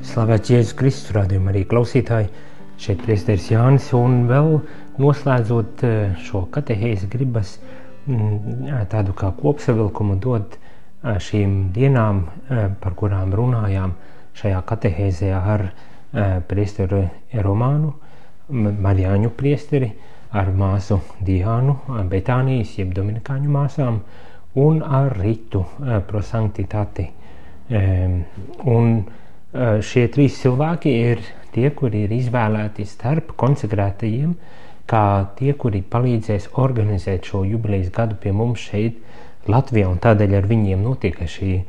Slavēts Jēzus Kristus, rādījumā arī klausītāji. Šeit priesteris Jānis un vēl noslēdzot eh, šo katehēzi gribas mm, tādu kā kopsavilkumu dot šīm dienām, par kurām runājām šajā katehēzē ar priesteru Romānu, Marijāņu priesteri, ar māsu Diānu, Betānijas, jeb Dominikāņu māsām un ar Ritu prosanktitāti. Un šie trīs cilvēki ir tie, kuri ir izvēlēti starp konsekrētajiem, kā tie, kuri palīdzēs organizēt šo jubilejas gadu pie mums šeit, Latvijā. Tādēļ ar viņiem notika šī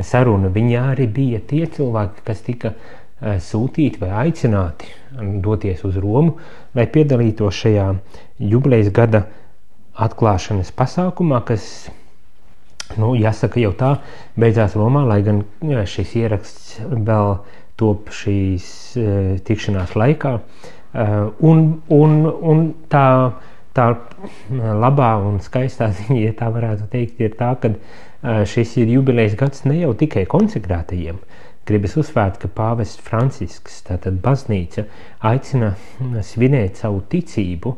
saruna. Viņi arī bija tie cilvēki, kas tika sūtīti vai aicināti doties uz Romu, lai piedalītos šajā jubilejas gada atklāšanas pasākumā, kas Nu, jāsaka, jau tā beidzās Romā, lai gan šis ieraksts vēl top šīs uh, tikšanās laikā. Un, un, un tā, tā labā un skaistā (laughs) ziņa, ja tā varētu teikt, ir tā, ka šis ir jubilejas gads ne jau tikai konsekrētajiem. Gribas uzsvērt, ka pāvests Francisks, tātad baznīca, aicina svinēt savu ticību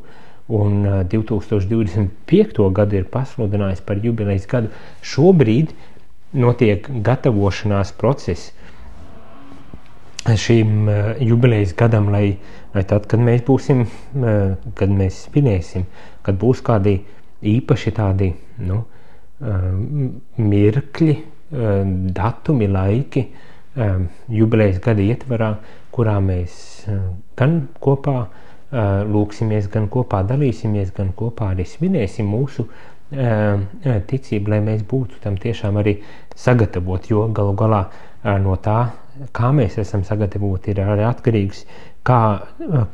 un 2025. gadu ir pasludinājis par jubilejas gadu. Šobrīd notiek gatavošanās process šīm jubilejas gadam, lai, lai tad, kad mēs būsim, kad mēs svinēsim, kad būs kādi īpaši tādi nu, mirkļi, datumi, laiki, jubilejas gada ietvarā, kurā mēs gan kopā lūksimies, gan kopā dalīsimies, gan kopā arī svinēsim mūsu ticību, lai mēs būtu tam tiešām arī sagatavoti, jo galu galā no tā, kā mēs esam sagatavoti, ir arī atkarīgs, kā,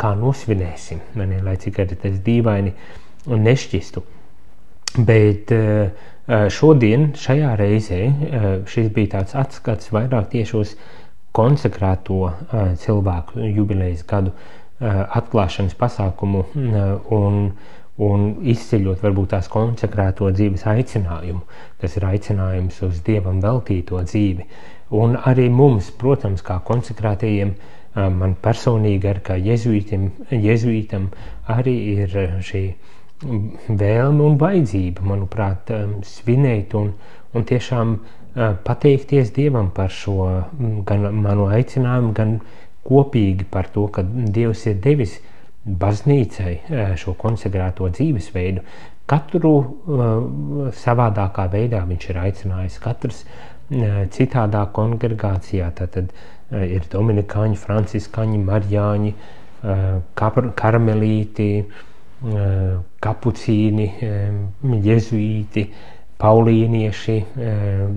kā nosvinēsim, mani, lai cik arī tas dīvaini nešķistu. Bet šodien, šajā reizē, šis bija tāds atskats vairāk tieši uz konsekrēto cilvēku jubilejas gadu, Eh, atklāšanas pasākumu eh, un, un izceļot varbūt tās konsekrēto dzīves aicinājumu, kas ir aicinājums uz Dievam veltīto dzīvi. Un arī mums, protams, kā konsekrētajiem, man personīgi, ar kā jezuītam, jezuītam arī ir šī vēlme un vajadzība, manuprāt, svinēt un, un tiešām pateikties Dievam par šo gan manu aicinājumu, gan kopīgi par to, ka Dievs ir devis baznīcai šo konsekrēto dzīvesveidu. Katru savādākā veidā viņš ir aicinājis, katrs citādā kongregācijā. Tad uh, ir dominikāņi, franciskaņi, marjāņi, uh, karmelīti, uh, kapucīni, jezuīti, paulīnieši,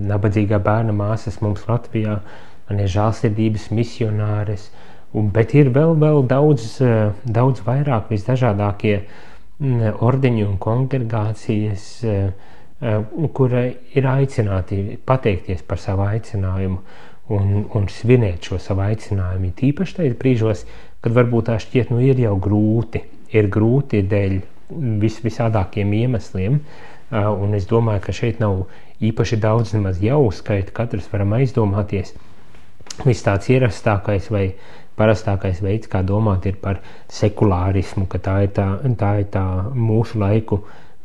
nabadzīgā bērna māsas mums Latvijā, man ir žālsirdības misionāres, un, bet ir vēl, vēl daudz, daudz vairāk visdažādākie uh, ordeņu un kongregācijas, eh, eh, kura ir aicināti pateikties par savu aicinājumu un, un svinēt šo savu aicinājumu. Tīpaši tajos brīžos, kad varbūt tā šķiet, nu ir jau grūti, ir grūti dēļ vis, visādākiem iemesliem, un es domāju, ka šeit nav īpaši daudz nemaz jāuzskaita, katrs varam aizdomāties, viss tāds ierastākais vai parastākais veids, kā domāt, ir par sekulārismu, ka tā ir tā, tā, ir tā mūsu laiku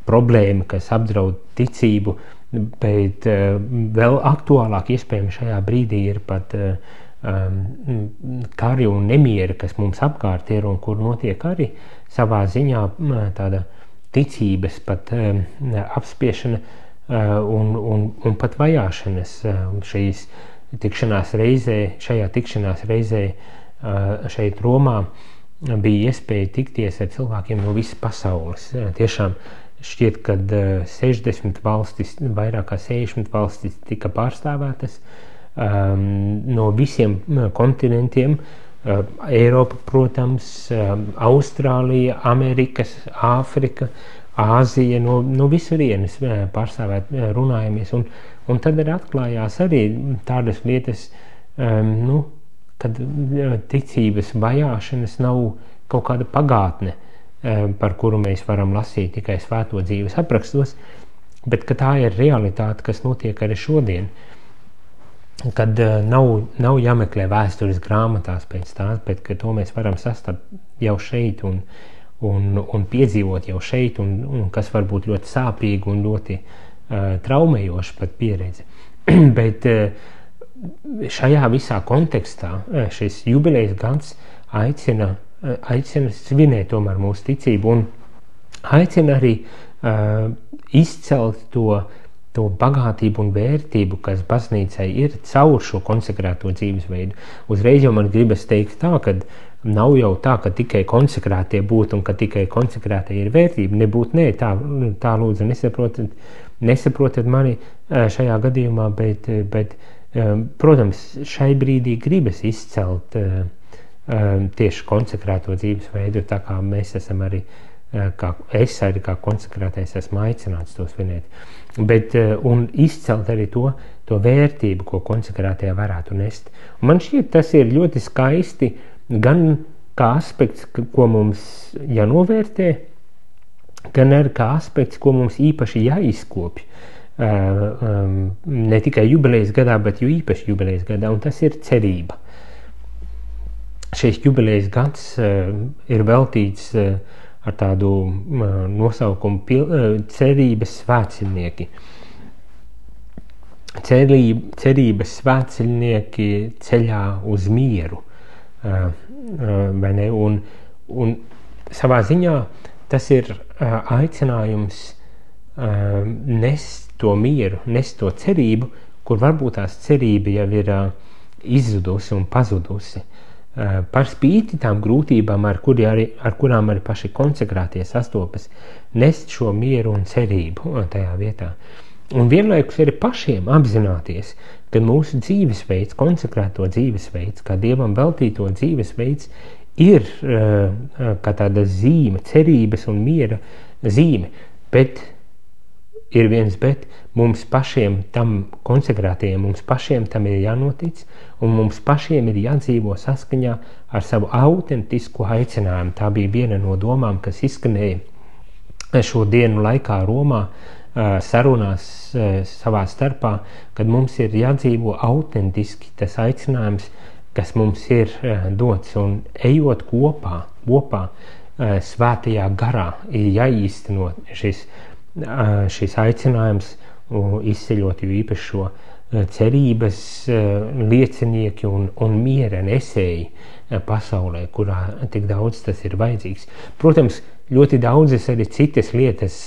problēma, kas apdraud ticību, bet uh, vēl aktuālāk iespējams šajā brīdī ir pat uh, um, kari un nemieri, kas mums apkārt ir un kur notiek arī savā ziņā tāda ticības pat um, apspiešana un, un, un pat vajāšanas šīs tikšanās reizē, šajā tikšanās reizē šeit Romā bija iespēja tikties ar cilvēkiem no visas pasaules. Tiešām šķiet, ka 60 valstis, vairāk kā 60 valstis tika pārstāvētas no visiem kontinentiem. Eiropa, protams, Austrālija, Amerikas, Āfrika, Āzija, no, no visurienes pārstāvēt runājamies. Un, un tad arī atklājās arī tādas lietas, nu, kad ticības vajāšanas nav kaut kāda pagātne, eh, par kuru mēs varam lasīt tikai svēto dzīves aprakstos, bet tā ir realitāte, kas notiek arī šodien. Kad eh, nav, nav jāmeklē vēstures grāmatās pēc tā, bet to mēs varam sastapt jau šeit un, un, un piedzīvot jau šeit, un, un kas var būt ļoti sāpīgi un ļoti uh, traumējoši pat pieredze. (clears throat) bet uh, šajā visā kontekstā eh, šis jubilejas gads aicina, eh, aicina svinēt tomēr mūsu ticību un aicina arī uh, izcelt to, to bagātību un vērtību, kas baznīcai ir caur šo konsekrēto dzīvesveidu. Uzreiz jau man gribas teikt tā, ka nav jau tā, ka tikai konsekrētie būtu un ka tikai konsekrētie ir vērtība. Nebūtu, nē, tā, tā lūdzu nesaprotat, nesaprotat mani šajā gadījumā, bet, bet uh, protams, šai brīdī gribas izcelt ehm, tieši konsekrēto dzīvesveidu, tā kā mēs esam arī, kā es arī kā konsekrētais esmu aicināts to svinēt. Bet, un izcelt arī to, to vērtību, ko konsekrētajā varētu nest. Un man šķiet, tas ir ļoti skaisti gan kā aspekts, ko mums jānovērtē, gan arī kā aspekts, ko mums īpaši jāizkopja um, ne tikai jubilejas gadā, bet jo īpaši jubilejas gadā, un tas ir cerība. Šis jubilejas gads uh, ir veltīts uh, ar tādu uh, nosaukumu pil, uh, cerības svētceļnieki. Cerība, cerības svētceļnieki ceļā uz mieru, un, un savā ziņā tas ir aicinājums nest to mieru, nes to cerību, kur varbūt tās cerība jau ir izzudusi un pazudusi. Uh, par spīti tām grūtībām, ar, kuri arī, ar kurām arī paši konsekrātie sastopas, nest šo mieru un cerību tajā vietā. Un vienlaikus arī pašiem apzināties, ka mūsu dzīvesveids, konsekrēto dzīvesveids, kā dievam veltīto dzīvesveids, ir uh, kā tāda zīme, cerības un miera zīme. Bet ir viens, bet mums pašiem tam konsekrētajiem, mums pašiem tam ir jānotic, un mums pašiem ir jādzīvo saskaņā ar savu autentisku aicinājumu. Tā bija viena no domām, kas izskanēja šo dienu laikā Romā, sarunās savā starpā, kad mums ir jādzīvo autentiski tas aicinājums kas mums ir dots, un ejot kopā, kopā svētajā garā, ir jāīsteno šis, šis aicinājums izceļot jo īpaši šo cerības liecinieki un, un miera nesēji pasaulē, kurā tik daudz tas ir vajadzīgs. Protams, ļoti daudzas arī citas lietas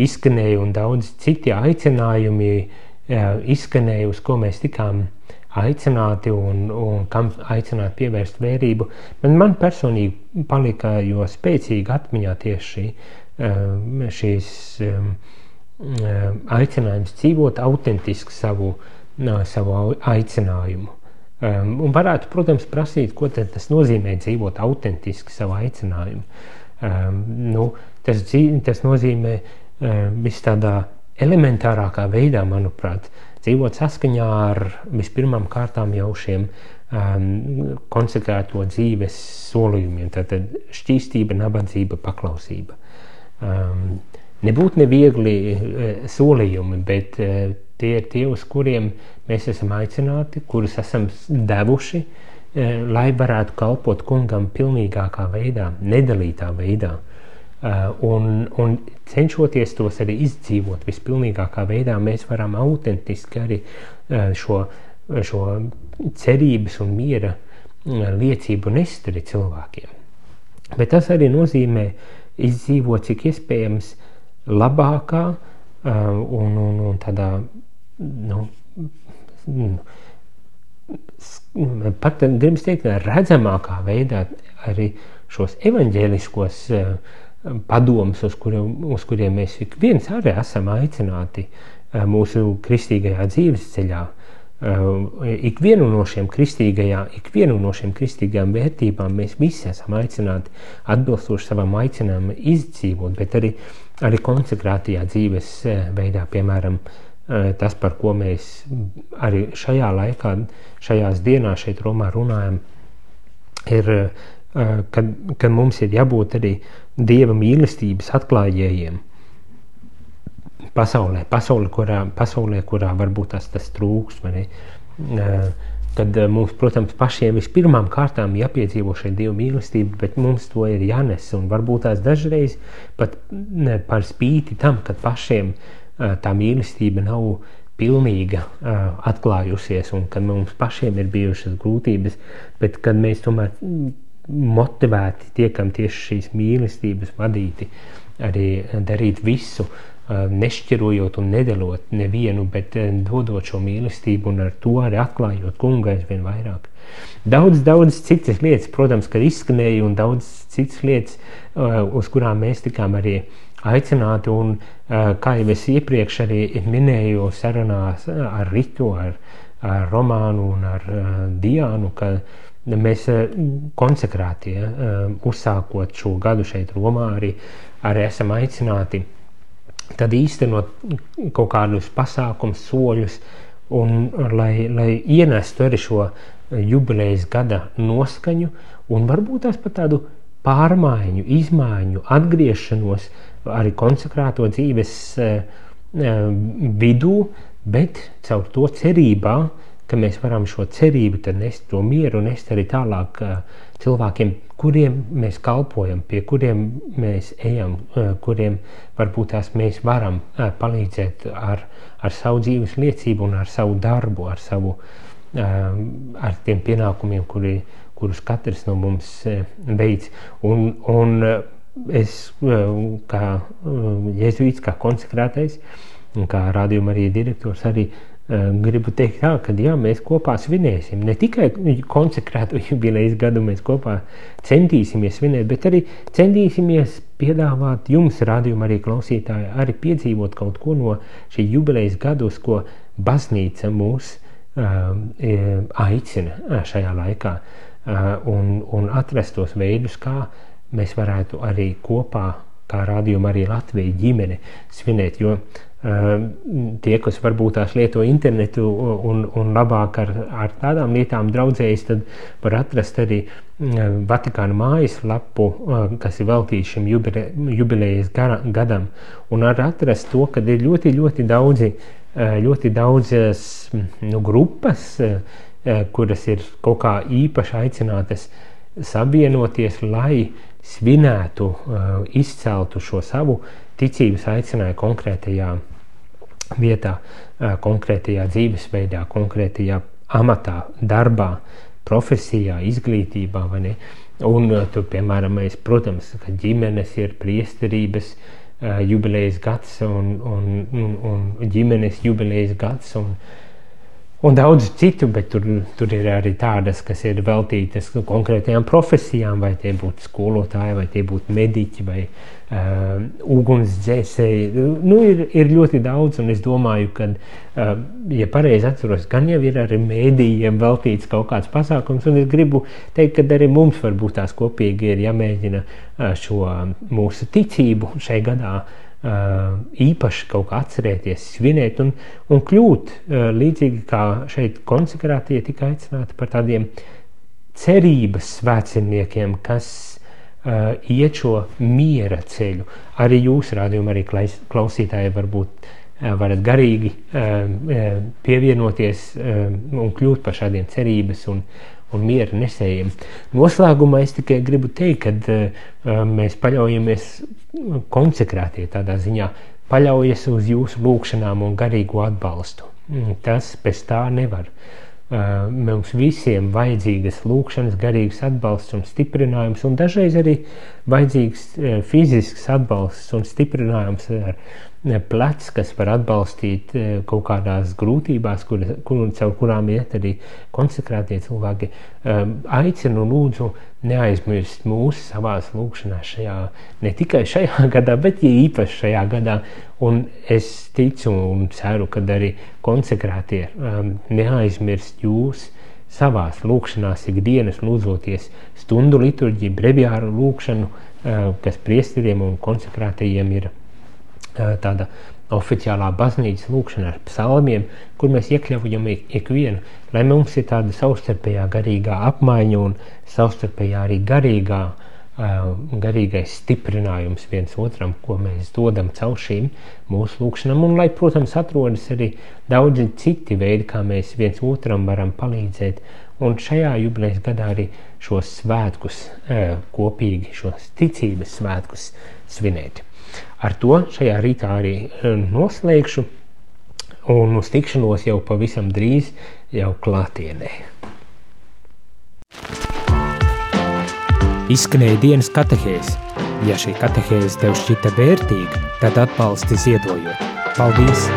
izskanēja un daudz citi aicinājumi izskanēja, uz ko mēs tikām aicināti un, un kam aicināt pievērst vērību. Man, man personīgi palika jo spēcīgi atmiņā tieši šī, šīs aicinājums dzīvot autentiski savu, savu aicinājumu. Un varētu, protams, prasīt, ko tas nozīmē dzīvot autentiski savu aicinājumu. Nu, tas, tas nozīmē vis tādā elementārākā veidā, manuprāt, dzīvot saskaņā ar vispirmām kārtām jau šiem um, konsekrēto dzīves solījumiem. Tātad šķīstība, nabadzība, paklausība. Um, nebūtu neviegli uh, solījumi, bet uh, tie ir tie, uz kuriem mēs esam aicināti, kurus esam devuši, uh, lai varētu kalpot kungam pilnīgākā veidā, nedalītā veidā. Uh, un, un cenšoties tos arī izdzīvot vispilnīgākā veidā, mēs varam autentiski arī uh, šo, šo cerības un miera uh, liecību nest arī cilvēkiem. Bet tas arī nozīmē izdzīvot cik iespējams labākā un, un, un tādā, nu, pat gribas teikt, redzamākā veidā arī šos evaņģēliskos padomus, uz, kuriem, uz kuriem mēs ik viens arī esam aicināti mūsu kristīgajā dzīves ceļā. Eh, ikvienu no šiem kristīgajām, ikvienu no šiem kristīgajām vērtībām mēs visi esam aicināti atbilstoši savam aicinājumam izdzīvot, bet arī, arī konsekrētajā dzīves eh, veidā, piemēram, tas, par ko mēs arī šajā laikā, šajās dienās šeit Romā runājam, ir, kad, kad mums ir jābūt arī dieva mīlestības atklājējiem pasaulē, pasaulē, kurā, pasaulē, kurā varbūt tas, tas trūks. Kad mums, protams, pašiem vispirmām kārtām jāpiedzīvo šī dieva mīlestība, bet mums to ir jānes. Un varbūt tās dažreiz pat ne, par spīti tam, ka pašiem tā mīlestība nav pilnīga atklājusies, un kad mums pašiem ir bijušas grūtības, bet kad mēs tomēr motivēti tiekam tieši šīs mīlestības vadīti, arī darīt visu, nešķirojot un nedalot nevienu, bet dodot šo mīlestību un ar to arī atklājot kungu aizvien vairāk. Daudz, daudz citas lietas, protams, kad izskanēja un daudz citas lietas, uz kurām mēs tikām arī aicināti un, kā jau es iepriekš arī minēju sarunās ar Ritu, ar, ar Romānu un ar Diānu, ka mēs konsekrētie, eh, uzsākot šo gadu šeit Romā, arī, arī esam aicināti tad īstenot kaut kādus pasākumus, soļus, un lai, lai ienestu arī šo jubilejas gada noskaņu un varbūt tās pat tādu pārmaiņu, izmaiņu, atgriešanos arī konsekrēto dzīves eh, vidū, bet caur to cerībā, ka mēs varam šo cerību nest, to mieru nest arī tālāk cilvēkiem, kuriem mēs kalpojam, pie kuriem mēs ejam, kuriem varbūt tās mēs varam palīdzēt ar, ar savu dzīves liecību un ar savu darbu, ar, savu, ar tiem pienākumiem, kuri, kurus katrs no mums veids. Un, un es kā jēzuīts, kā konsekrētais, kā rādījuma arī direktors, arī gribu teikt, tā, ka jā, mēs kopā svinēsim. Ne tikai konsekrētu (laughs) jubilejas gadu mēs kopā centīsimies svinēt, bet arī centīsimies piedāvāt jums, rādījuma arī klausītāji, arī piedzīvot kaut ko no šī jubilejas gadu, uz ko baznīca mūs uh, aicina šajā laikā uh, un, un atrast tos veidus, kā mēs varētu arī kopā, kā rādījuma arī Latvija ģimene svinēt, jo uh, Ehm, tie, kas varbūt tās lieto internetu un, un labāk ar, ar tādām lietām draudzējas, tad var atrast arī mm, Vatikāna mājaslapu, kas ir veltīta šim jubilejas gadam, un var atrast to, ka ir ļoti, ļoti daudzi ļoti daudzas nu, grupas, kuras ir kaut kā īpaši aicinātas savienoties, lai svinētu, izceltu šo savu ticības aicinājumu konkrētajā vietā, konkrētajā dzīvesveidā, konkrētajā amatā, darbā, profesijā, izglītībā. Un, tu, piemēram, mēs, protams, ka ģimenes ir priesterības jubilejas gads un, un, un, un ģimenes jubilejas gads. Un, un daudz citu, bet tur, tur ir arī tādas, kas ir veltītas konkrētajām profesijām, vai tie būtu skolotāji, vai tie būtu mediķi, vai uh, ugunsdzēsēji. Nu, ir, ir ļoti daudz, un es domāju, ka, uh, ja pareizi atceros, gan jau ir arī mēdījiem veltīts kaut kāds pasākums, un es gribu teikt, ka arī mums varbūt tās kopīgi ir jāmēģina uh, šo mūsu ticību šai gadā īpaši kaut kā atcerēties, svinēt un, un kļūt līdzīgi kā šeit konsekrātie tika aicināti par tādiem cerības svētceļniekiem, kas uh, iet šo miera ceļu. Arī jūs, rādījumi, arī klausītāji, varbūt uh, varat garīgi uh, pievienoties uh, un kļūt par šādiem cerības un, un miera nesējiem. Noslēgumā es tikai gribu teikt, ka uh, mēs paļaujamies konsekrētie tādā ziņā, paļaujas uz jūsu lūgšanām un garīgo atbalstu. Mm, tas bez tā nevar. Uh, mums visiem vajadzīgas lūkšanas, garīgs atbalsts un stiprinājums, un dažreiz arī vajadzīgs uh, fizisks atbalsts un stiprinājums ar plecs, kas var atbalstīt e, kaut kādās grūtībās, kur, kur, caur kurām iet arī konsekrētie cilvēki. E, aicinu, lūdzu, neaizmirst mūsu savās lūkšanās šajā, ne tikai šajā (laughs) gadā, bet ja īpaši šajā gadā. Un es ticu un ceru, ka arī konsekrētie um, neaizmirst jūs savās lūkšanās ikdienas lūdzoties stundu liturģiju, breviāru lūkšanu, kas priesteriem un konsekrētajiem ir tāda oficiālā baznīcas lūkšana ar psalmiem, kur mēs iekļaujam ikvienu, lai mums ir tāda savstarpējā garīgā apmaiņa un savstarpējā arī garīgā, garīgais stiprinājums viens otram, ko mēs dodam caur šīm mūsu lūkšanām, un lai, protams, atrodas arī daudzi citi veidi, kā mēs viens otram varam palīdzēt, un šajā jubilejas gadā arī šos svētkus kopīgi, šos ticības svētkus svinēt. Ar to šajā rītā arī eh, noslēgšu un uz tikšanos jau pavisam drīz jau klātienē. Izskanēja dienas katehēs. Ja šī katehēze tev šķita vērtīga, tad atbalsti ziedojot. Paldies!